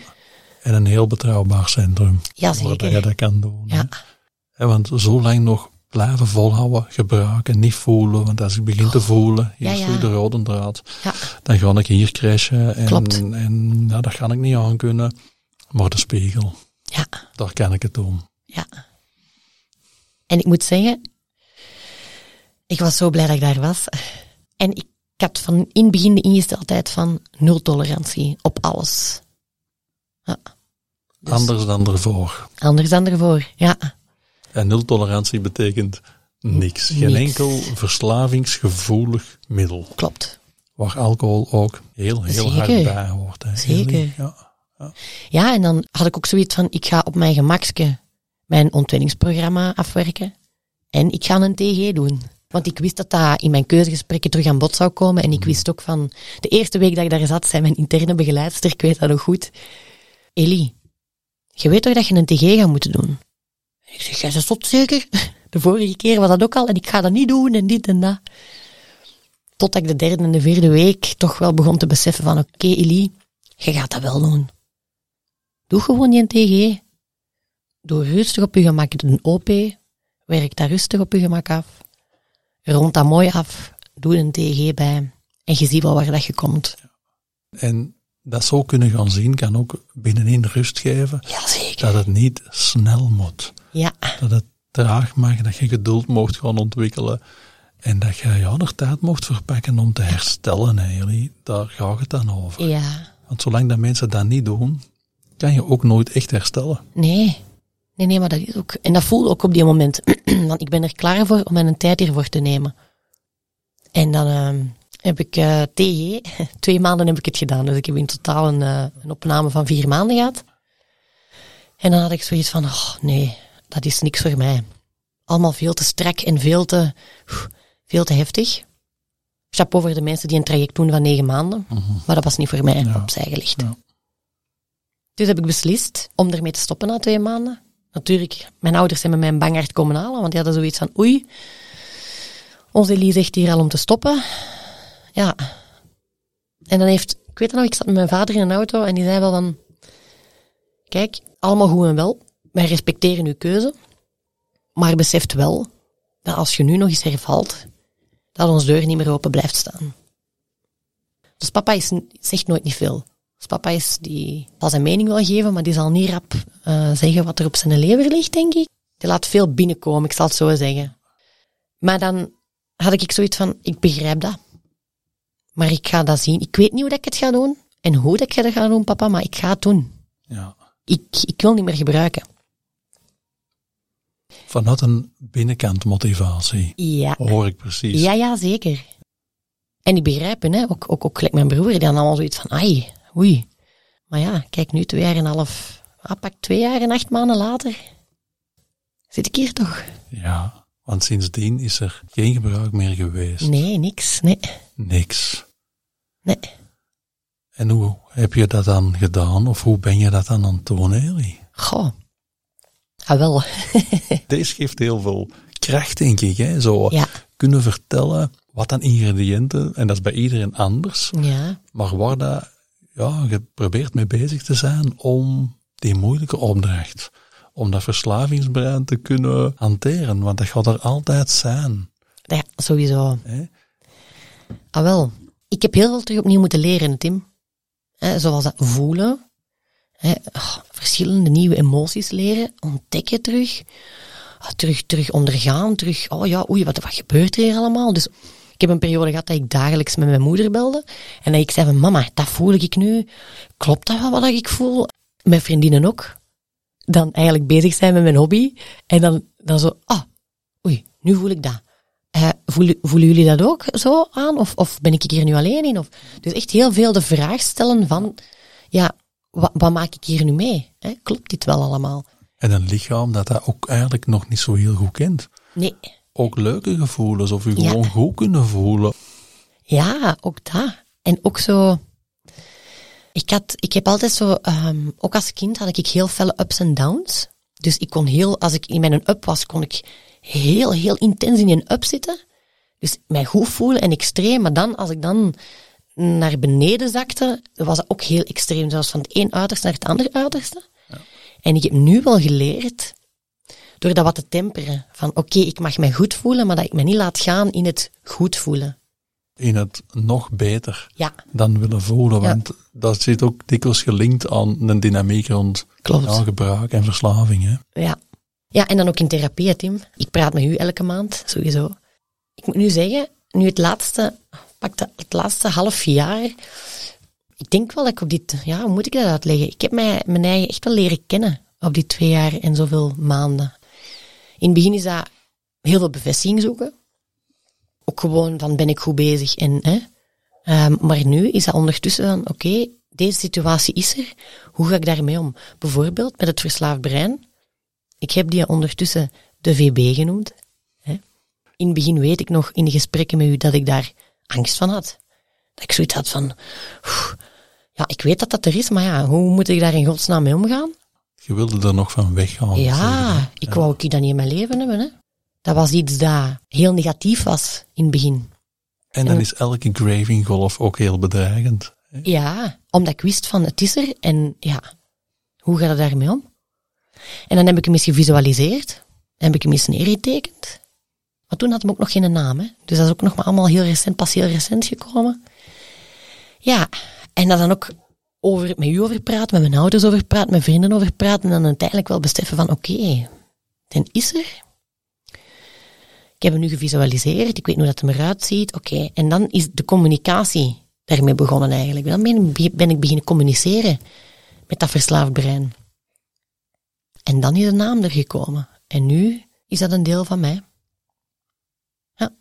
En een heel betrouwbaar centrum. Ja, Waar zeker. je dat kan doen. Ja, want zo lang nog blijven volhouden, gebruiken, niet voelen. Want als ik begin te voelen, hier is weer de rode draad. ja, Dan ga ik hier crashen. En, Klopt. en ja, dat ga ik niet aankunnen. Maar de spiegel, ja, daar kan ik het doen. ja. En ik moet zeggen, ik was zo blij dat ik daar was. En ik had van in het begin de ingesteldheid van nul tolerantie op alles. Ja. Dus Anders dan ervoor. Anders dan ervoor, ja. En nul tolerantie betekent niks. Geen Niks. enkel verslavingsgevoelig middel. Klopt. Waar alcohol ook heel, heel hard bij hoort. Hè. Zeker. Ja. Ja, en dan had ik ook zoiets van, ik ga op mijn gemakske mijn ontwenningsprogramma afwerken. En ik ga een TG doen. Want ik wist dat dat in mijn keuzegesprekken terug aan bod zou komen. En ik wist ook van, de eerste week dat ik daar zat, zei mijn interne begeleidster, ik weet dat nog goed. Elie, je weet toch dat je een TG gaat moeten doen? Ik zeg, jij is zot zeker? De vorige keer was dat ook al en ik ga dat niet doen en dit en dat. Totdat ik de derde en de vierde week toch wel begon te beseffen van, oké Elie, je gaat dat wel doen. Doe gewoon die TG. Doe rustig op je gemak een OP. Werk daar rustig op je gemak af. Rond dat mooi af. Doe een TG bij. En je ziet wel waar dat je komt. En dat zo kunnen gaan zien kan ook binnenin rust geven. Jazeker. Dat het niet snel moet. Ja, Dat het traag mag, dat je geduld mocht gaan ontwikkelen. En dat je ja, er tijd mocht verpakken om te herstellen, eigenlijk. Daar gaat het dan over. ja. Want zolang dat mensen dat niet doen, kan je ook nooit echt herstellen. Nee. Nee, nee, maar dat is ook... En dat voelde ook op die moment. Want ik ben er klaar voor om mijn tijd hiervoor te nemen. En dan ehm, heb ik TG. Twee maanden heb ik het gedaan. Dus ik heb in totaal een, eh, een opname van vier maanden gehad. En dan had ik zoiets van, oh nee, dat is niks voor mij. Allemaal veel te strak en veel te, veel te heftig. Chapeau voor de mensen die een traject doen van negen maanden. Maar dat was niet voor mij Ja. opzij gelegd. Ja. Dus heb ik beslist om ermee te stoppen na twee maanden. Natuurlijk, mijn ouders zijn met mij een bangaard komen halen, want die hadden zoiets van, oei, onze Elie zegt hier al om te stoppen. Ja. En dan heeft, ik weet het nog, ik zat met mijn vader in een auto en die zei wel van, kijk, allemaal goed en wel, wij respecteren uw keuze, maar beseft wel dat als je nu nog eens hervalt, dat ons deur niet meer open blijft staan. Dus papa is, zegt nooit niet veel. Dus papa is, die zal zijn mening wel geven, maar die zal niet rap eh, zeggen wat er op zijn lever ligt, denk ik. Die laat veel binnenkomen, ik zal het zo zeggen. Maar dan had ik zoiets van, ik begrijp dat. Maar ik ga dat zien. Ik weet niet hoe dat ik het ga doen en hoe dat ik het ga doen, papa, maar ik ga het doen. Ja. Ik, ik wil niet meer gebruiken. Vanuit een binnenkant motivatie. Ja. Hoor ik precies. Ja, ja, zeker. En ik begrijp hen, hè. Ook, ook, ook gelijk mijn broer, die had allemaal zoiets van, ai, oei. Maar ja, kijk nu, twee jaar en een half, ah, pak twee jaar en acht maanden later, zit ik hier toch? Ja, want sindsdien is er geen gebruik meer geweest. Nee, niks, nee, Niks. nee. En hoe heb je dat dan gedaan? Of hoe ben je dat dan aan het? Goh. Ah, wel. Deze geeft heel veel kracht, denk ik. Hè? Zo Ja. kunnen vertellen wat dan ingrediënten, en dat is bij iedereen anders, Ja, maar waar dat, ja, je probeert mee bezig te zijn om die moeilijke opdracht, om dat verslavingsbrein te kunnen hanteren, want dat gaat er altijd zijn. ja, sowieso. Ah, wel. Ik heb heel veel terug opnieuw moeten leren, Tim. Zoals dat voelen. Oh, verschillende nieuwe emoties leren. Ontdekken terug. Ah, terug, terug ondergaan. Terug, oh ja, oei, wat, wat gebeurt er hier allemaal? Dus ik heb een periode gehad dat ik dagelijks met mijn moeder belde. En dat ik zei van, mama, dat voel ik nu. Klopt dat wel wat ik voel? Mijn vriendinnen ook. Dan eigenlijk bezig zijn met mijn hobby. En dan, dan zo, ah, oei, nu voel ik dat. Eh, voelen, voelen jullie dat ook zo aan? Of, of ben ik hier nu alleen in? Of, dus echt heel veel de vraag stellen van, ja, wat, wat maak ik hier nu mee? Hè? Klopt dit wel allemaal? En een lichaam dat dat ook eigenlijk nog niet zo heel goed kent. Nee. Ook leuke gevoelens, of je Ja. gewoon goed kunnen voelen. Ja, ook dat. En ook zo, ik had, ik heb altijd zo, ehm, ook als kind had ik heel felle ups en downs. Dus ik kon heel, als ik in mijn up was, kon ik heel, heel intens in een up zitten. Dus mij goed voelen en extreem, maar dan, als ik dan naar beneden zakte, was het ook heel extreem. Zoals van het een uiterste naar het andere uiterste. En ik heb nu wel geleerd, door dat wat te temperen, van oké, ik mag mij goed voelen, maar dat ik me niet laat gaan in het goed voelen. In het nog beter Ja, dan willen voelen, want dat zit ook dikwijls gelinkt aan een dynamiek rond gebruik en verslaving. Hè? ja. Ja, en dan ook in therapie, Tim. Ik praat met u elke maand, sowieso. Ik moet nu zeggen, nu het laatste, pak het laatste half jaar, ik denk wel dat ik op dit, ja, hoe moet ik dat uitleggen? Ik heb mij, mijn eigen echt wel leren kennen op die twee jaar en zoveel maanden. In het begin is dat heel veel bevestiging zoeken. Ook gewoon van, ben ik goed bezig? En, hè? Ehm, maar nu is dat ondertussen van, oké, deze situatie is er. Hoe ga ik daarmee om? Bijvoorbeeld met het verslaafd brein. Ik heb die ondertussen de VB genoemd. Hè? In het begin weet ik nog in de gesprekken met u dat ik daar angst van had. Dat ik zoiets had van, "Oeh, ja, ik weet dat dat er is, maar ja, hoe moet ik daar in godsnaam mee omgaan? Je wilde er nog van weggaan. Ja, ik wou ook dat niet in mijn leven hebben. Hè. Dat was iets dat heel negatief was in het begin. En dan is elke graving golf ook heel bedreigend. hè. Ja, omdat ik wist van het is er en ja, hoe gaat het daarmee om? En dan heb ik hem eens gevisualiseerd, dan heb ik hem eens neergetekend. Maar toen had hem ook nog geen naam, hè? dus dat is ook nog maar allemaal heel recent, pas heel recent gekomen. Ja, en dat dan ook over, met u over praten, met mijn ouders over praten, met vrienden over praten, en dan uiteindelijk wel beseffen van oké, dan is er. Ik heb hem nu gevisualiseerd, ik weet hoe dat hem eruit ziet, oké. En dan is de communicatie daarmee begonnen eigenlijk. Dan ben ik, ben ik beginnen communiceren met dat verslaafd brein. En dan is de naam er gekomen. En nu is dat een deel van mij. Ja,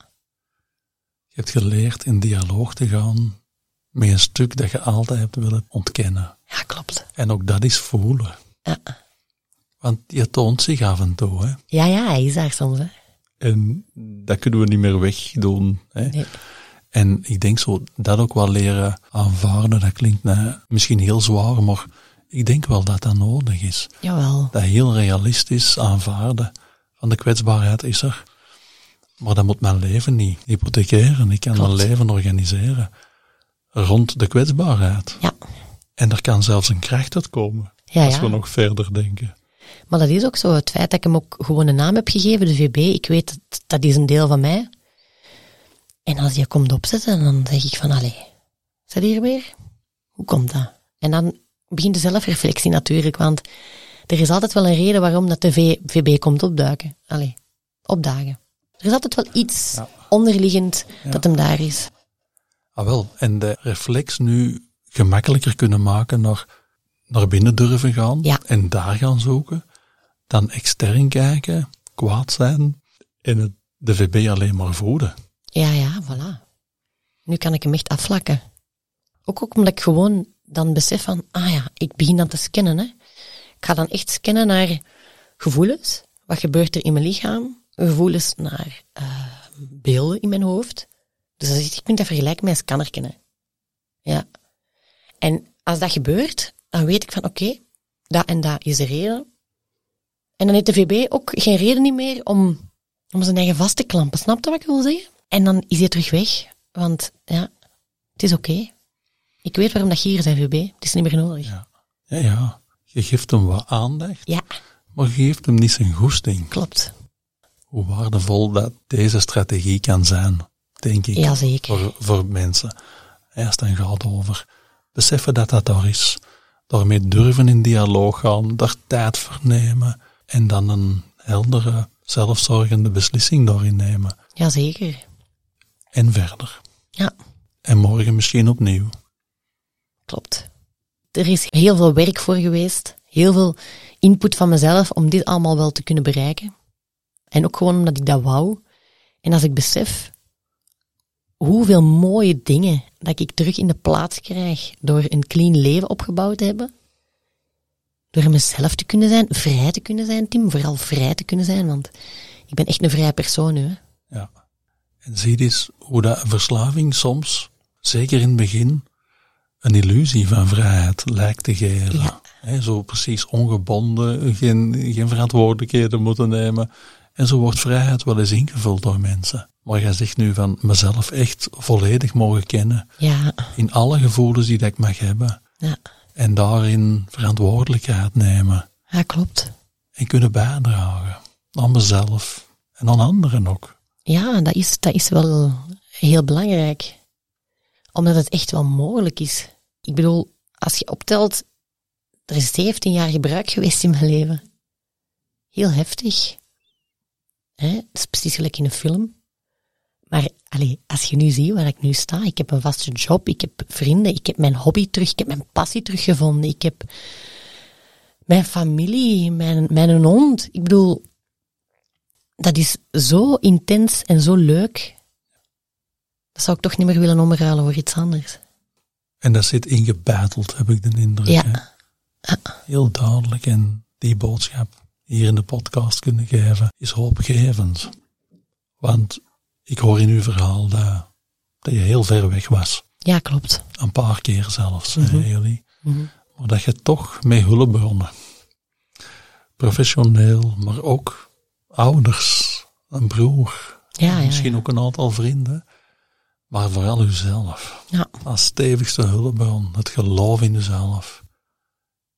Je hebt geleerd in dialoog te gaan met een stuk dat je altijd hebt willen ontkennen. ja klopt. En ook dat is voelen. Ja, Want je toont zich af en toe. Hè? ja, ja hij is daar soms. Hè. En dat kunnen we niet meer wegdoen. Hè? Nee. En ik denk zo dat ook wel leren aanvaarden. Dat klinkt nou, misschien heel zwaar, maar ik denk wel dat dat nodig is. Jawel. Dat heel realistisch aanvaarden van de kwetsbaarheid is er. Maar dat moet mijn leven niet hypothekeren. Ik kan Klopt. mijn leven organiseren rond de kwetsbaarheid. Ja, En er kan zelfs een kracht uit komen. ja, Als we nog verder denken. Maar dat is ook zo. Het feit dat ik hem ook gewoon een naam heb gegeven, de VB, ik weet dat dat is een deel van mij. En als je komt opzetten, dan zeg ik van, allee, is dat hier weer? Hoe komt dat? En dan begint de zelfreflectie natuurlijk, want er is altijd wel een reden waarom dat de V- VB komt opduiken. Allee, opdagen. Er is altijd wel iets Ja. onderliggend dat hem daar is. Ah wel, en de reflex nu gemakkelijker kunnen maken naar, naar binnen durven gaan Ja. en daar gaan zoeken, dan extern kijken, kwaad zijn en het, de VB alleen maar voeden. Ja, ja, voilà. Nu kan ik hem echt afvlakken. Ook, ook omdat ik gewoon dan besef van, ah ja, ik begin dan te scannen. Hè. Ik ga dan echt scannen naar gevoelens. Wat gebeurt er in mijn lichaam? Gevoelens naar eh, beelden in mijn hoofd. Dus als ik, je kunt dat vergelijken met een scanner kennen. Ja. En als dat gebeurt, dan weet ik van, oké, dat en dat is de reden. En dan heeft de VB ook geen reden niet meer om, om zijn eigen vast te klampen. Snap je wat ik wil zeggen? En dan is hij terug weg. Want ja, het is oké. Ik weet waarom dat je hier bent, VB. Het is niet meer nodig. Ja, Ja, ja, je geeft hem wat aandacht, maar je geeft hem niet zijn goesting. klopt. Hoe waardevol dat deze strategie kan zijn, denk ik, Jazeker. voor, voor mensen. Het dan gaat over beseffen dat dat daar is, daarmee durven in dialoog gaan, daar tijd voor nemen en dan een heldere, zelfzorgende beslissing daarin nemen. Jazeker. En verder. Ja, En morgen misschien opnieuw. klopt. Er is heel veel werk voor geweest. Heel veel input van mezelf om dit allemaal wel te kunnen bereiken. En ook gewoon omdat ik dat wou. En als ik besef hoeveel mooie dingen dat ik terug in de plaats krijg door een clean leven opgebouwd te hebben. Door mezelf te kunnen zijn, vrij te kunnen zijn, Tim. Vooral vrij te kunnen zijn, want ik ben echt een vrije persoon nu. Hè. Ja. En zie eens hoe dat een verslaving soms, zeker in het begin, een illusie van vrijheid lijkt te geven. Ja. Zo precies ongebonden, geen, geen verantwoordelijkheden moeten nemen. En zo wordt vrijheid wel eens ingevuld door mensen. Maar jij zegt nu van mezelf echt volledig mogen kennen. Ja, In alle gevoelens die dat ik mag hebben. ja, En daarin verantwoordelijkheid nemen. ja klopt. En kunnen bijdragen. Aan mezelf. En aan anderen ook. Ja, dat is, dat is wel heel belangrijk. Omdat het echt wel mogelijk is. Ik bedoel, als je optelt, er is 17 jaar gebruik geweest in mijn leven. Heel heftig. Hè? Dat is precies gelijk in een film. Maar allee, als je nu ziet waar ik nu sta, ik heb een vaste job, ik heb vrienden, ik heb mijn hobby terug, ik heb mijn passie teruggevonden, ik heb mijn familie, mijn, mijn hond. Ik bedoel, dat is zo intens en zo leuk. Dat zou ik toch niet meer willen omruilen voor iets anders. En dat zit ingebeiteld, heb ik de indruk. Ja. hè. Heel duidelijk. En die boodschap hier in de podcast kunnen geven, is hoopgevend. Want ik hoor in uw verhaal dat, dat je heel ver weg was. Ja, klopt. Een paar keer zelfs, hè, jullie. Mhm. Maar dat je toch met hulpbronnen, professioneel, maar ook ouders, een broer, Ja, ja, misschien ja. ook een aantal vrienden, maar vooral uzelf. Ja, Als stevigste hulpbron, het geloof in jezelf.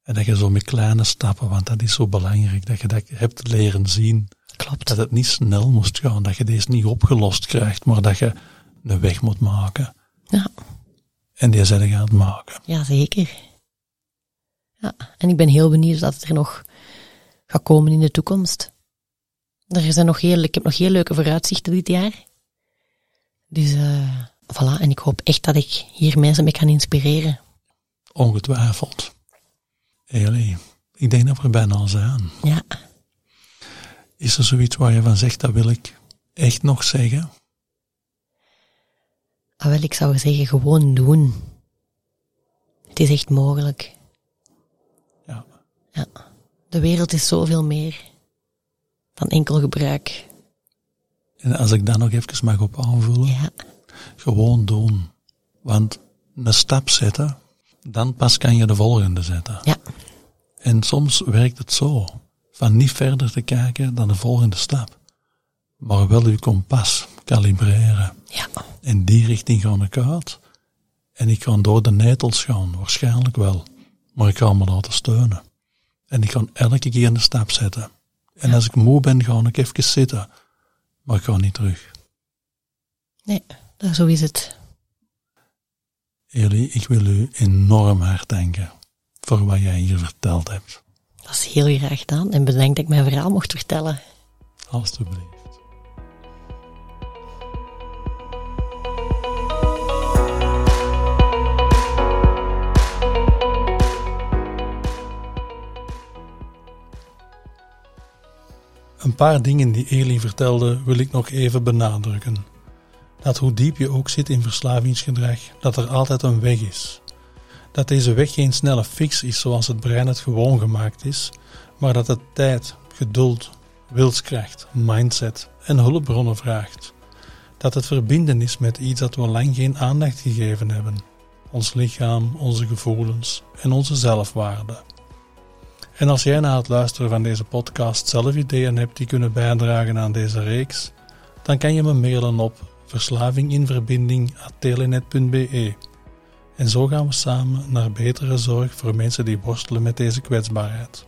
En dat je zo met kleine stappen, want dat is zo belangrijk, dat je dat hebt leren zien, klopt. dat het niet snel moest gaan, dat je deze niet opgelost krijgt, maar dat je een weg moet maken. Ja, En die zijn je aan het maken. ja, zeker. Ja, en ik ben heel benieuwd dat het er nog gaat komen in de toekomst. Er zijn nog heel, ik heb nog heel leuke vooruitzichten dit jaar. Dus, eh voilà. En ik hoop echt dat ik hier mensen mee kan inspireren. Ongetwijfeld. Eli, ik denk dat we bijna zijn. Ja. Is er zoiets waar je van zegt, dat wil ik echt nog zeggen? Ah, wel, ik zou zeggen, gewoon doen. Het is echt mogelijk. Ja. Ja. De wereld is zoveel meer dan enkel gebruik. En als ik daar nog even mag op aanvullen, Ja, gewoon doen. Want een stap zetten, dan pas kan je de volgende zetten. ja, En soms werkt het zo, van niet verder te kijken dan de volgende stap. Maar wel uw kompas kalibreren. ja, In die richting ga ik uit. En ik ga door de netels gaan, waarschijnlijk wel. Maar ik ga me laten steunen. En ik ga elke keer een stap zetten. En als ik moe ben, ga ik even zitten. Maar ik ga niet terug. nee, zo is het. Eli, ik wil u enorm hard danken voor wat jij hier verteld hebt. Dat is heel graag gedaan en bedankt dat ik mijn verhaal mocht vertellen. Alsjeblieft. Een paar dingen die Eli vertelde wil ik nog even benadrukken. Dat hoe diep je ook zit in verslavingsgedrag, dat er altijd een weg is. Dat deze weg geen snelle fix is zoals het brein het gewoon gemaakt is, maar dat het tijd, geduld, wilskracht, mindset en hulpbronnen vraagt. Dat het verbinden is met iets dat we lang geen aandacht gegeven hebben. Ons lichaam, onze gevoelens en onze zelfwaarde. En als jij na het luisteren van deze podcast zelf ideeën hebt die kunnen bijdragen aan deze reeks, dan kan je me mailen op verslavinginverbinding.telenet.be. En zo gaan we samen naar betere zorg voor mensen die worstelen met deze kwetsbaarheid.